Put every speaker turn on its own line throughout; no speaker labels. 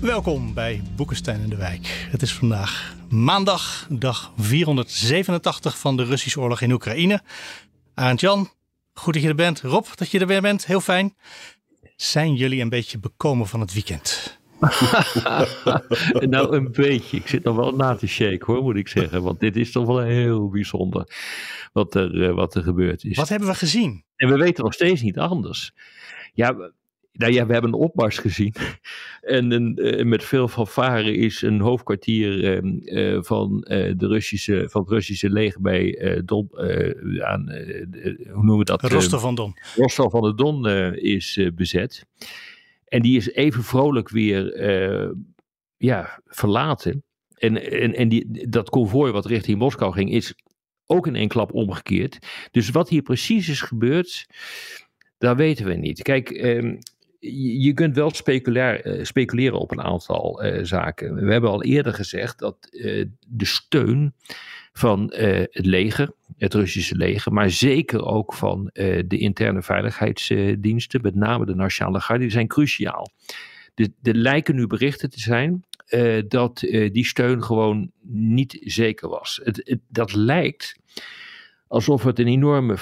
Welkom bij Boekenstein in de Wijk. Het is vandaag maandag, dag 487 van de Russische oorlog in Oekraïne. Arend Jan, goed dat je er bent. Rob, dat je er weer bent, heel fijn. Zijn jullie een beetje bekomen van het weekend?
nou, een beetje. Ik zit nog wel na te shake hoor, moet ik zeggen. Want dit is toch wel heel bijzonder wat er, eh, wat er gebeurd is.
Wat hebben we gezien?
En we weten nog steeds niet anders. Ja, nou ja, we hebben een opmars gezien. En een, uh, met veel fanfare is een hoofdkwartier uh, van, de Russische, van het Russische leger bij Don, aan, hoe noemen we dat?
Rostov van Don.
Rostov van de Don is bezet. En die is even vrolijk weer ja, verlaten. En, en, en die, dat konvooi wat richting Moskou ging, is ook in één klap omgekeerd. Dus wat hier precies is gebeurd, dat weten we niet. Kijk, ehm, je kunt wel uh, speculeren op een aantal uh, zaken. We hebben al eerder gezegd dat uh, de steun van het leger, het Russische leger, maar zeker ook van de interne veiligheidsdiensten, met name de Nationale Garde, zijn cruciaal. Er lijken nu berichten te zijn dat die steun gewoon niet zeker was. Het, dat lijkt alsof het een enorme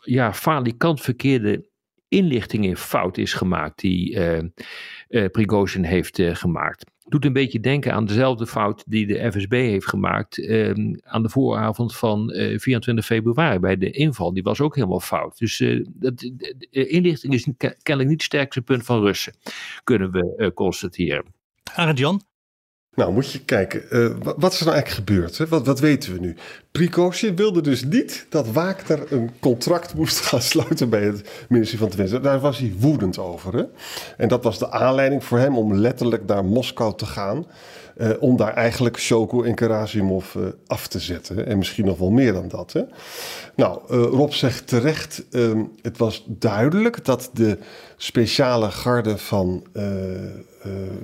ja, falikant verkeerde inlichtingen fout is gemaakt die uh, Prigozhin heeft uh, gemaakt. Doet een beetje denken aan dezelfde fout die de FSB heeft gemaakt ehm, aan de vooravond van 24 februari bij de inval. Die was ook helemaal fout. Dus dat, de inlichting is kennelijk niet het sterkste punt van Russen, kunnen we constateren.
Arend Jan,
nou, moet je kijken. Uh, wat is er nou eigenlijk gebeurd? Wat, wat weten we nu? Prigozhin wilde dus niet dat Wagner een contract moest gaan sluiten bij het ministerie van Defensie. Daar was hij woedend over. Hè? En dat was de aanleiding voor hem om letterlijk naar Moskou te gaan. Uh, om daar eigenlijk Shoko en Karasimov uh, af te zetten. En misschien nog wel meer dan dat. Hè? Nou, Rob zegt terecht, um, het was duidelijk dat de speciale garde van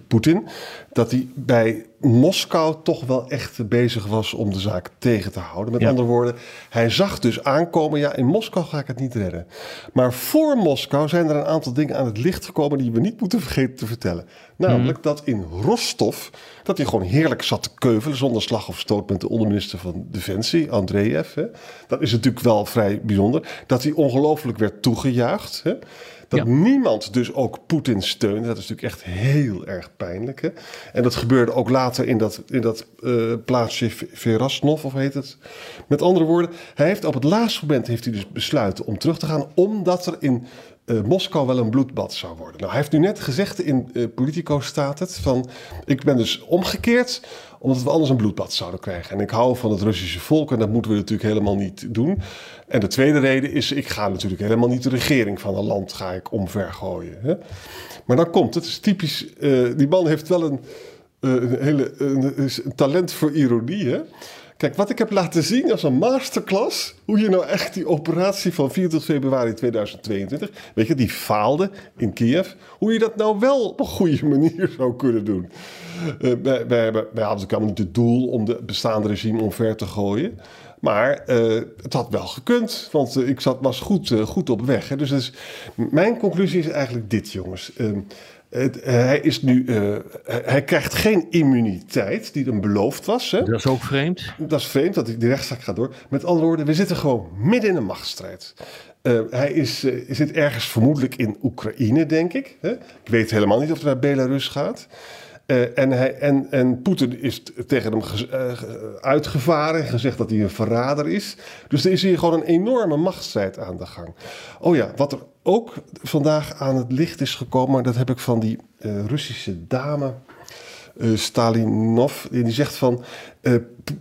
Poetin, dat hij bij Moskou toch wel echt bezig was om de zaak tegen te houden. Met andere woorden, hij zag dus aankomen, ja, in Moskou ga ik het niet redden. Maar voor Moskou zijn er een aantal dingen aan het licht gekomen die we niet moeten vergeten te vertellen. Namelijk mm. dat in Rostov, dat hij gewoon heerlijk zat te keuvelen zonder slag of stoot met de onderminister van Defensie, Andreev. Hè. Dat is natuurlijk wel vrij bijzonder. Dat hij ongelooflijk werd toegejuicht. Hè. Dat niemand dus ook Poetin steunde. Dat is natuurlijk echt heel erg pijnlijk. Hè? En dat gebeurde ook later in dat, in dat uh, plaatsje Verasnov, of heet het. Met andere woorden, hij heeft op het laatste moment heeft hij dus besluiten om terug te gaan, omdat er in uh, Moskou wel een bloedbad zou worden. Nou, hij heeft nu net gezegd in uh, Politico staat het van ik ben dus omgekeerd omdat we anders een bloedbad zouden krijgen. En ik hou van het Russische volk en dat moeten we natuurlijk helemaal niet doen. En de tweede reden is, ik ga natuurlijk helemaal niet de regering van een land ga ik omvergooien. Hè? Maar dan komt het, is typisch, uh, die man heeft wel een, een hele een talent voor ironie. Hè? Kijk, wat ik heb laten zien als een masterclass. Hoe je nou echt die operatie van 24 februari 2022. Weet je, die faalde in Kiev. Hoe je dat nou wel op een goede manier zou kunnen doen. Uh, wij, wij, wij, hadden natuurlijk niet het doel om de bestaande regime omver te gooien. Maar uh, het had wel gekund, want uh, ik zat, was goed, goed op weg. Hè. Dus, dus, mijn conclusie is eigenlijk dit, jongens. Het, hij, is nu, hij krijgt geen immuniteit die hem beloofd was. Hè.
Dat is ook vreemd.
Dat is vreemd, dat die rechtszaak gaat door. Met andere woorden, we zitten gewoon midden in een machtsstrijd. hij is, zit ergens vermoedelijk in Oekraïne, denk ik. Hè. Ik weet helemaal niet of hij naar Belarus gaat. Uh, en, hij, en, en Poetin is tegen hem uh, uitgevaren en gezegd dat hij een verrader is. Dus er is hier gewoon een enorme machtsstrijd aan de gang. Oh ja, wat er ook vandaag aan het licht is gekomen, dat heb ik van die uh, Russische dame. Stalinov, die zegt van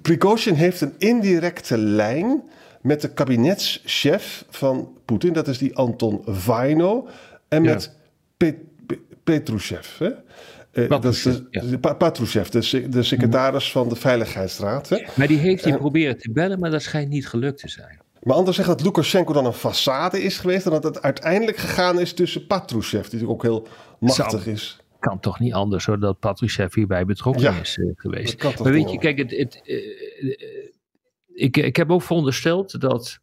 Prigozhin heeft een indirecte lijn met de kabinetschef van Poetin, dat is die Anton Vaino, en met ja. Pet, Petrushev. Hè? Uh, dat is de,
ja.
Patrushev, de, de secretaris van de Veiligheidsraad. Hè?
Maar die heeft hij
En-
proberen te bellen, maar dat schijnt niet gelukt te zijn.
Maar anderen zeggen dat Lukashenko dan een façade is geweest... en dat het uiteindelijk gegaan is tussen Patrushev... die natuurlijk ook heel machtig
Zou-
is.
Kan toch niet anders, hoor, dat Patrushev hierbij betrokken
Ja,
is eh, geweest. Maar weet je, kijk, het, het, eh, eh, ik, ik heb ook verondersteld dat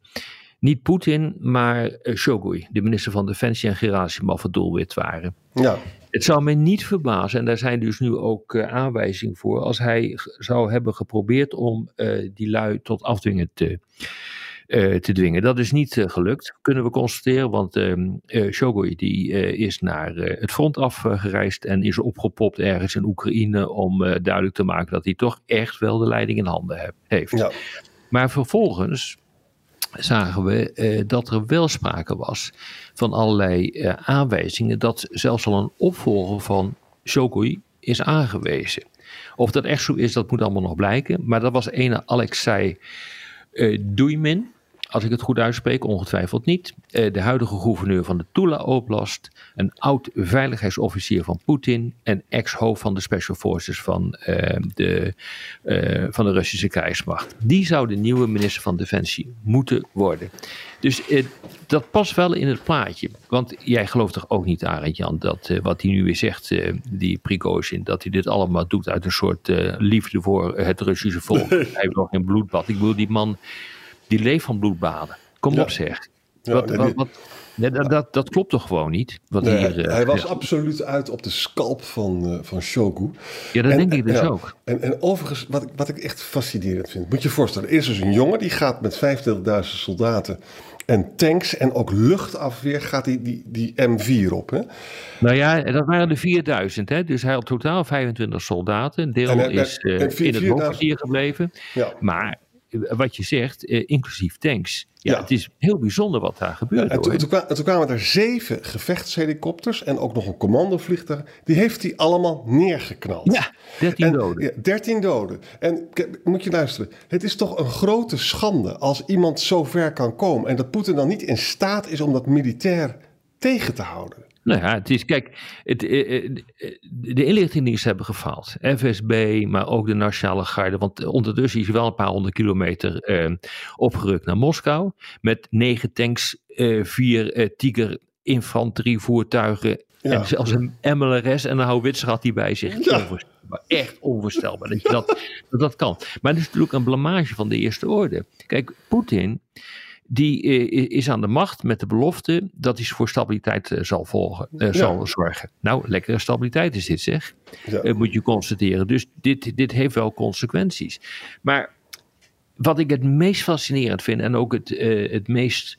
niet Poetin, maar eh, Shogui, de minister van Defensie en Gerasimov het doelwit waren.
Ja,
Het zou mij niet verbazen, en daar zijn dus nu ook eh, aanwijzingen voor, als hij zou hebben geprobeerd om eh, die lui tot afdwingen te, eh, te dwingen. Dat is niet gelukt, kunnen we constateren, want ehm eh, Shogui die, is naar het front afgereisd en is opgepopt ergens in Oekraïne om duidelijk te maken dat hij toch echt wel de leiding in handen heb- heeft.
ja.
Maar vervolgens zagen we eh, dat er wel sprake was van allerlei eh, aanwijzingen dat zelfs al een opvolger van Shogui is aangewezen. Of dat echt zo is, dat moet allemaal nog blijken. Maar dat was ene Alexei eh Duymin, als ik het goed uitspreek, ongetwijfeld niet. Eh, de huidige gouverneur van de Tula Oblast, een oud veiligheidsofficier van Poetin en ex-hoofd van de Special Forces van, eh, de, eh, van de Russische krijgsmacht. Die zou de nieuwe minister van Defensie moeten worden. Dus dat past wel in het plaatje. Want jij gelooft toch ook niet, Arend Jan, dat wat hij nu weer zegt, die Prigozhin, dat hij dit allemaal doet uit een soort liefde voor het Russische volk. Hij heeft nog geen bloedbad. Ik bedoel, die man die leeft van bloedbaden. Kom
Ja.
op zeg. Wat, wat,
die-
wat, nee, dat, dat, dat klopt toch gewoon niet? Wat
Nee,
hier, eh,
hij was absoluut uit op de scalp van, eh van Shogu.
Ja, dat
En-
denk ik dus ook.
En, en overigens, wat, ik- wat ik echt fascinerend vind, moet je je voorstellen, er is dus een jongen die gaat met 25.000 soldaten en tanks en ook luchtafweer gaat die, die, die M4 op. Hè?
Nou ja, dat waren er 4000, hè? dus hij had totaal 25 soldaten. Een deel
En, en-
is
en vier-
in het
4000
hoofdkwartier gebleven.
Ja.
Maar wat je zegt, eh, inclusief tanks. Ja,
Ja.
het is heel bijzonder wat daar
Ja,
gebeurt.
en
hoor.
toen, toen kwa- en toen kwamen er zeven gevechtshelikopters en ook nog een commandovliegtuig. Die heeft hij allemaal neergeknald.
Ja, 13
En,
doden.
Ja, 13 doden. En moet je luisteren. Het is toch een grote schande als iemand zo ver kan komen. En dat Poetin dan niet in staat is om dat militair tegen te houden.
Nou ja, het is, kijk, het, eh, eh, de inlichtingendiensten hebben gefaald. FSB, maar ook de Nationale Garde. Want ondertussen is hij wel een paar honderd kilometer eh, opgerukt naar Moskou. Met negen tanks, eh, vier eh, Tiger infanterievoertuigen.
Ja.
En zelfs een MLRS en een houwitser had hij bij zich.
Ja.
Onvoorstelbaar. Echt onvoorstelbaar dat je dat, dat, dat kan. Maar het is natuurlijk een blamage van de eerste orde. Kijk, Poetin die eh, is aan de macht met de belofte dat hij voor stabiliteit eh, zal, volgen, eh, zal zorgen. Nou, lekkere stabiliteit is dit zeg,
Ja.
Moet je constateren. Dus dit, dit heeft wel consequenties. Maar wat ik het meest fascinerend vind en ook het, het meest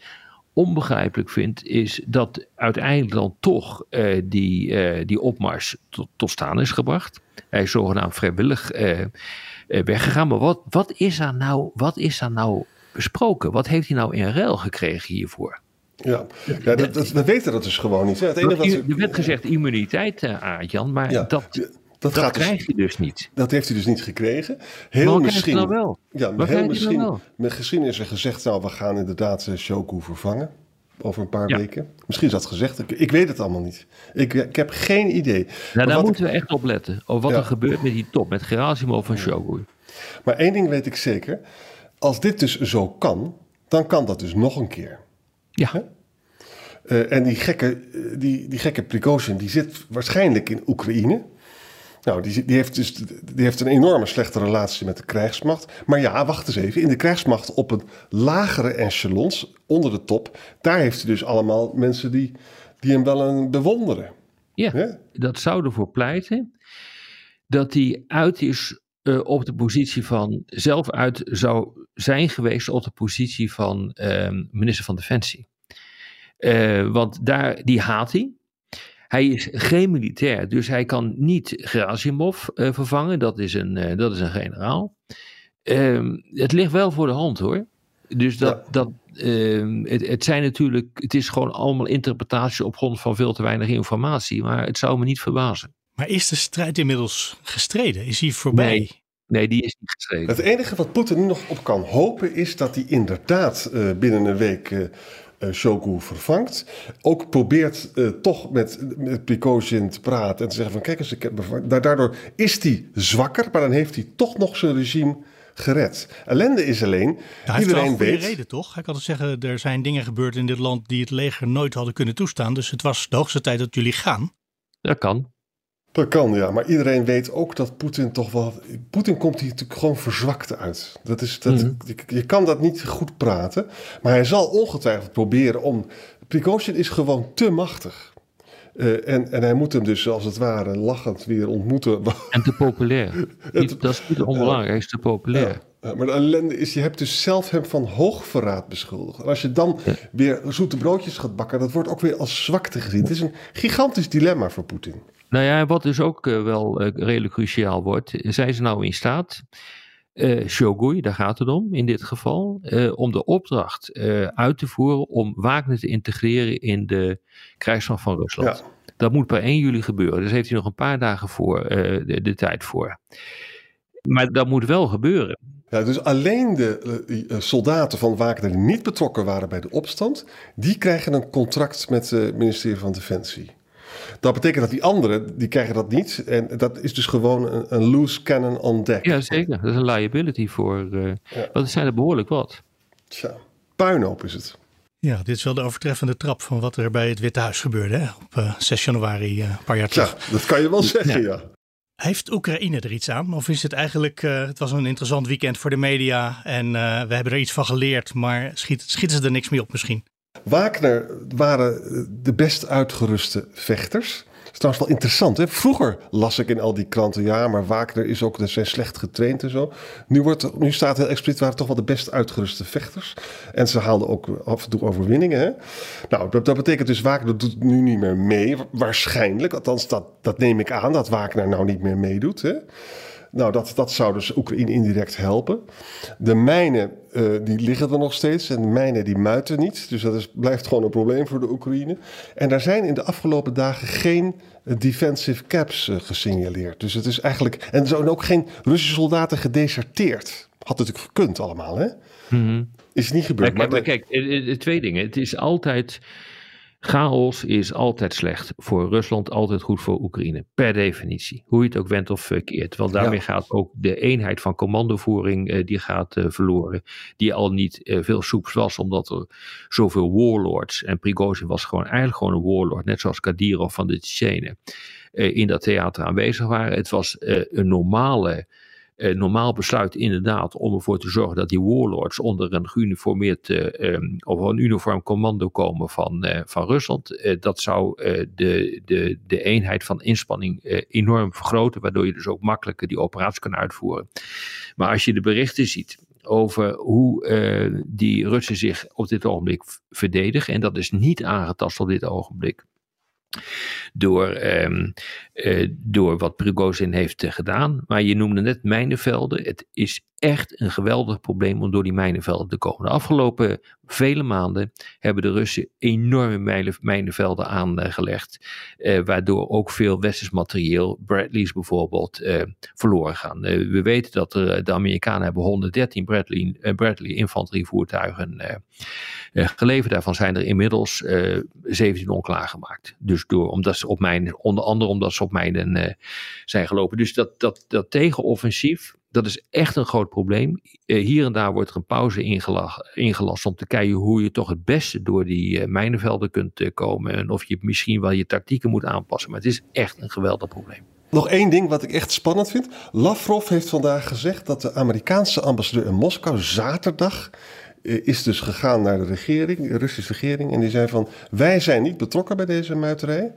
onbegrijpelijk vind, is dat uiteindelijk dan toch die, die opmars tot, tot staan is gebracht. Hij is zogenaamd vrijwillig weggegaan. Maar wat, wat, is er nou, wat is er nou besproken? Wat heeft hij nou in ruil gekregen hiervoor?
Ja, ja dat, dat, we weten dat dus gewoon niet. Het enige wat
Er werd gezegd immuniteit, Aart-Jan, maar
ja,
dat,
dat,
dat
gaat dus,
je dus niet.
dat heeft hij dus niet gekregen.
Maar
Heel
wat
misschien.
wel?
Ja, maar
Wat
heel misschien, misschien is er gezegd, nou, we gaan inderdaad eh, Shoku vervangen. Over een paar
Ja.
weken. Misschien is dat gezegd. Ik, ik weet het allemaal niet. Ik, ik heb geen idee.
Nou,
Maar
daar
wat
moeten we echt op letten. Of wat
Ja.
er gebeurt met die top, met Gerasimov van Shogun.
Maar één ding weet ik zeker. Als dit dus zo kan, dan kan dat dus nog een keer.
Ja,
Eh, en die gekke, eh, die, die gekke Prigozhin, die zit waarschijnlijk in Oekraïne. Nou, die, die, heeft dus, die heeft een enorme slechte relatie met de krijgsmacht. Maar ja, wacht eens even. In de krijgsmacht op een lagere echelons, onder de top... daar heeft hij dus allemaal mensen die, die hem wel een bewonderen.
ja. Dat zou ervoor pleiten dat hij uit is eh, op de positie van, zelf uit zou zijn geweest op de positie van ehm, minister van Defensie. Eh, want daar, die haat hij. Hij is geen militair, dus hij kan niet Gerasimov eh, vervangen. Dat is een, dat is een generaal. Ehm, het ligt wel voor de hand hoor. Dus dat,
Ja.
dat, ehm, het, het zijn natuurlijk, het is gewoon allemaal interpretatie op grond van veel te weinig informatie. Maar het zou me niet verbazen.
Maar is de strijd inmiddels gestreden? Is hij voorbij?
Nee. Nee, die is niet geschreven.
Het enige wat Poetin nu nog op kan hopen is dat hij inderdaad eh, binnen een week eh, uh, Shogu vervangt. Ook probeert uh, toch met, met Prigozhin te praten en te zeggen van kijk eens, ik heb Daardoor is hij zwakker, maar dan heeft hij toch nog zijn regime gered. Ellende is alleen,
hij iedereen een reden toch? Ik kan het zeggen, er zijn dingen gebeurd in dit land die het leger nooit hadden kunnen toestaan. Dus het was de hoogste tijd dat jullie gaan.
Dat kan.
Dat kan, ja. Maar iedereen weet ook dat Poetin toch wel... Poetin komt hier natuurlijk gewoon verzwakt uit. Dat is, dat, mhm. je, kan dat niet goed praten. Maar hij zal ongetwijfeld proberen om... Prigozhin is gewoon te machtig. Uh, en, en hij moet hem dus als het ware lachend weer ontmoeten.
En te populair. dat is niet onbelangrijk, hij is te populair.
Ja, maar de ellende is, je hebt dus zelf hem van hoogverraad beschuldigd. En als je dan weer zoete broodjes gaat bakken, dat wordt ook weer als zwakte gezien. Het is een gigantisch dilemma voor Poetin.
Nou ja, wat dus ook uh, wel uh, redelijk cruciaal wordt, zijn ze nou in staat, uh, Shogui, daar gaat het om in dit geval, om de opdracht uit te voeren om Wagner te integreren in de krijgsmacht van Rusland. Ja. Dat moet per 1 juli gebeuren, dus heeft hij nog een paar dagen voor de, de, tijd voor. Maar dat moet wel gebeuren.
Ja, dus alleen de soldaten van Wagner die niet betrokken waren bij de opstand, die krijgen een contract met het ministerie van Defensie. Dat betekent dat die anderen, die krijgen dat niet. En dat is dus gewoon een, een loose cannon on deck.
Ja, zeker. Dat is een liability voor... Uh, ja. Want zijn er behoorlijk wat.
Tja, puinhoop is het.
Ja, dit is wel de overtreffende trap van wat er bij het Witte Huis gebeurde hè? op uh, eh, 6 januari, uh, een paar jaar terug.
Ja, dat kan je wel zeggen, ja.
Heeft Oekraïne er iets aan? Of is het eigenlijk, uh, het was een interessant weekend voor de media en we hebben er iets van geleerd, maar schiet, schieten ze er niks meer op misschien?
Wagner waren de best uitgeruste vechters. Dat is trouwens wel interessant. Hè? Vroeger las ik in al die kranten, ja, maar Wagner is ook, zijn slecht getraind en zo. Nu, wordt, nu staat heel expliciet, waren toch wel de best uitgeruste vechters. En ze haalden ook af en toe overwinningen. Hè? Nou, dat, dat, betekent dus, Wagner doet nu niet meer mee, waarschijnlijk. Althans, dat, dat neem ik aan, dat Wagner nou niet meer meedoet. Hè? Nou, dat, dat zou dus Oekraïne indirect helpen. De mijnen, uh, die liggen er nog steeds. En de mijnen, die muiten niet. Dus dat is, blijft gewoon een probleem voor de Oekraïne. En daar zijn in de afgelopen dagen geen eh, defensive caps uh, gesignaleerd. Dus het is eigenlijk... En er zijn ook geen Russische soldaten gedeserteerd. Had natuurlijk gekund allemaal, hè? Mm -hmm. Is niet gebeurd.
Maar, maar, kijk, twee dingen. Het is altijd Chaos is altijd slecht voor Rusland, altijd goed voor Oekraïne, per definitie. Hoe je het ook went of verkeerd. Want daarmee gaat ook de eenheid van commandovoering, uh, die gaat uh, verloren. Die al niet uh, veel soeps was, omdat er zoveel warlords, en Prigozhin was gewoon eigenlijk gewoon een warlord, net zoals Kadyrov van de Tsjetsjenen, in dat theater aanwezig waren. Het was een normale eh, normaal besluit inderdaad om ervoor te zorgen dat die warlords onder een geuniformeerd eh, ehm, of een uniform commando komen van, eh, van Rusland. Dat zou de, de, de eenheid van inspanning enorm vergroten, waardoor je dus ook makkelijker die operatie kan uitvoeren. Maar als je de berichten ziet over hoe die Russen zich op dit ogenblik verdedigen, en dat is niet aangetast op dit ogenblik door, um, uh, door wat Prigozhin heeft uh, gedaan. Maar je noemde net mijnenvelden. Het is echt een geweldig probleem om door die mijnenvelden te komen. De afgelopen vele maanden hebben de Russen enorme mijnenvelden aangelegd. Uh, waardoor ook veel westers materieel, Bradleys bijvoorbeeld, verloren gaan. we weten dat de Amerikanen hebben 113 Bradley, Bradley infanterievoertuigen geleverd. Daarvan zijn er inmiddels 17 onklaargemaakt. Dus door, omdat ze op mijn, onder andere omdat ze op mijnen uh, zijn gelopen. Dus dat, dat, dat tegenoffensief, dat is echt een groot probleem. Uh, hier en daar wordt er een pauze ingelast, om te kijken hoe je toch het beste door die uh, mijnenvelden kunt komen. En of je misschien wel je tactieken moet aanpassen. Maar het is echt een geweldig probleem.
Nog één ding wat ik echt spannend vind. Lavrov heeft vandaag gezegd dat de Amerikaanse ambassadeur in Moskou zaterdag is dus gegaan naar de regering, de Russische regering. En die zei van, wij zijn niet betrokken bij deze muiterij.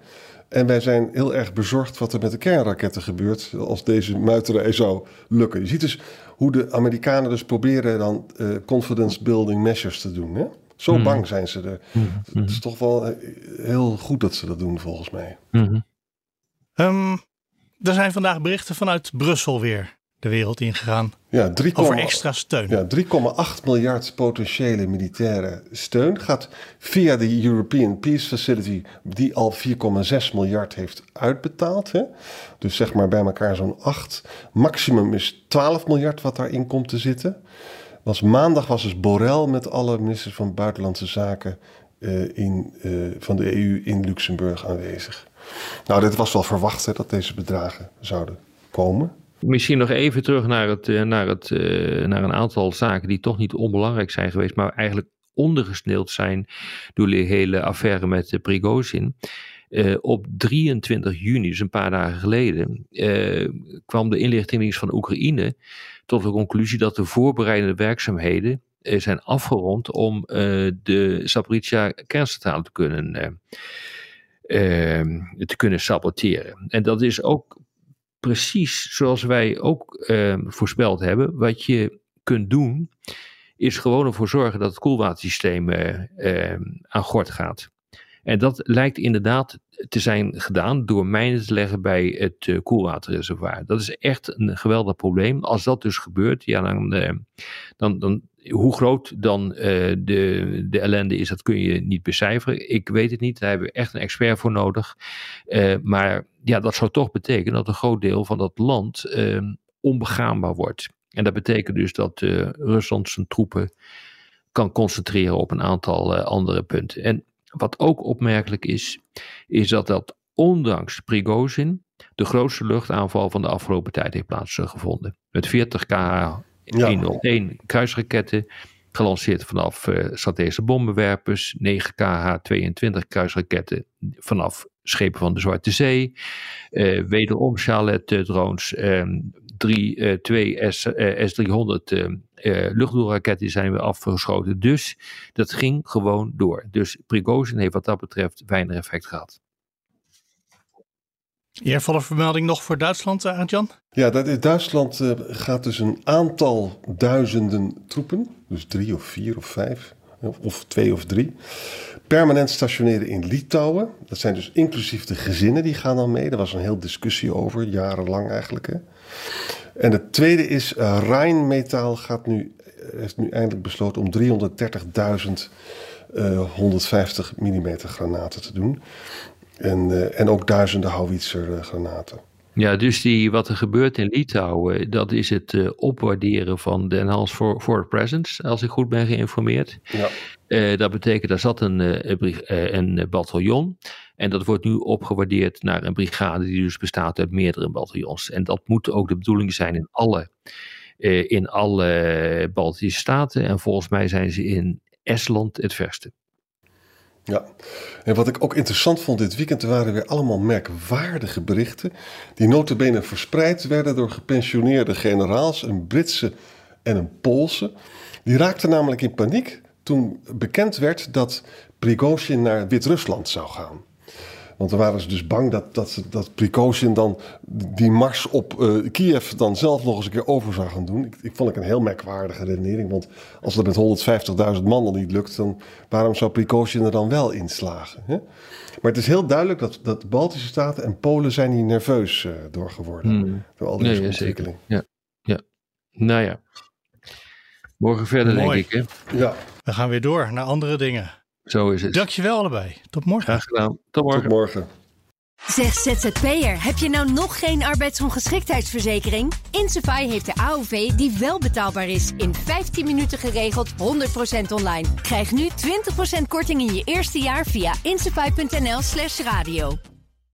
En wij zijn heel erg bezorgd wat er met de kernraketten gebeurt als deze muiterij zou lukken. Je ziet dus hoe de Amerikanen dus proberen dan uh, confidence building measures te doen. Hè? Zo hmm. bang zijn ze er. Hmm. Het is toch wel eh, heel goed dat ze dat doen volgens mij.
Mm er zijn vandaag berichten vanuit Brussel weer de wereld ingegaan. Ja, 3, over extra steun.
Ja, 3,8 miljard potentiële militaire steun gaat via de European Peace Facility, die al 4,6 miljard heeft uitbetaald. Hè? Dus zeg maar bij elkaar zo'n 8. Maximum is 12 miljard wat daarin komt te zitten. Was maandag was dus Borrell met alle ministers van Buitenlandse Zaken in, van de EU in Luxemburg aanwezig. Nou, dit was wel verwacht hè, dat deze bedragen zouden komen.
Misschien nog even terug naar, het, naar, het, naar een aantal zaken die toch niet onbelangrijk zijn geweest, maar eigenlijk ondergesneeld zijn door de hele affaire met Prigozhin. Uh, op 23 juni, dus een paar dagen geleden, kwam de inlichtingendienst van Oekraïne tot de conclusie dat de voorbereidende werkzaamheden zijn afgerond om de Zaporizhia kerncentrale te kunnen, te kunnen saboteren. En dat is ook precies zoals wij ook ehm, voorspeld hebben. Wat je kunt doen, is gewoon ervoor zorgen dat het koelwatersysteem ehm, aan gort gaat. En dat lijkt inderdaad te zijn gedaan door mijnen te leggen bij het uh, koelwaterreservoir. Dat is echt een geweldig probleem. Als dat dus gebeurt, ja, dan, uh, dan, hoe groot dan uh, de, de ellende is, dat kun je niet becijferen. Ik weet het niet, daar hebben we echt een expert voor nodig. maar ja, dat zou toch betekenen dat een groot deel van dat land ehm, onbegaanbaar wordt. En dat betekent dus dat Rusland zijn troepen kan concentreren op een aantal andere punten. En wat ook opmerkelijk is, is dat dat ondanks Prigozhin de grootste luchtaanval van de afgelopen tijd heeft plaatsgevonden. Met 40 KH-101 kruisraketten, gelanceerd vanaf uh, strategische bommenwerpers, 9 KH-22 kruisraketten vanaf schepen van de Zwarte Zee, uh, wederom Uh, 3, 2 S, S-300 uh, luchtdoelraketten zijn weer afgeschoten. Dus dat ging gewoon door. Dus Prigozhin heeft wat dat betreft weinig effect gehad.
Eervolle vermelding nog voor Duitsland, Jan?
Ja, dat in Duitsland gaat dus een aantal duizenden troepen, dus drie of vier of vijf, of, twee of drie, permanent stationeren in Litouwen. Dat zijn dus inclusief de gezinnen die gaan dan mee. Daar was een heel discussie over, jarenlang eigenlijk. Hè. En het tweede is, uh, Rijnmetaal gaat nu, eh, heeft nu eindelijk besloten om 330.000 uh, 150 mm granaten te doen. En, uh, en ook duizenden howitzer uh, granaten.
Ja, dus die, wat er gebeurt in Litouwen, dat is het uh, opwaarderen van de Enhanced for, for Presence, als ik goed ben geïnformeerd. Ja. Uh, dat betekent, daar zat een, uh, een bataljon en dat wordt nu opgewaardeerd naar een brigade die dus bestaat uit meerdere bataljons. En dat moet ook de bedoeling zijn in alle, in alle Baltische staten en volgens mij zijn ze in Estland het verste.
Ja, en wat ik ook interessant vond dit weekend, er waren weer allemaal merkwaardige berichten. Die notabene verspreid werden door gepensioneerde generaals, een Britse en een Poolse. Die raakten namelijk in paniek toen bekend werd dat Prigozhin naar Wit-Rusland zou gaan. Want dan waren ze dus bang dat, dat, dat dan die mars op uh, Kiev dan zelf nog eens een keer over zou gaan doen. Ik, ik vond ik een heel merkwaardige redenering. Want als dat met 150.000 man al niet lukt, dan waarom zou Prigozhin er dan wel inslagen? Hè? Maar het is heel duidelijk dat, dat de Baltische Staten en Polen zijn hier nerveus uh, door geworden. Hmm. Door al deze nee, ontwikkeling.
Ja, ja. Nou ja. Morgen verder, Mooi. denk ik. Hè?
Ja. We gaan weer door naar andere dingen.
Zo is het.
Dankjewel allebei. Tot morgen.
Graag gedaan. Tot morgen.
Tot morgen.
Zeg ZZP'er, heb je nou nog geen arbeidsongeschiktheidsverzekering? Insafai heeft de AOV die wel betaalbaar is. In 15 minuten geregeld, 100% online. Krijg nu 20% korting in je eerste jaar via insafai.nl slash radio.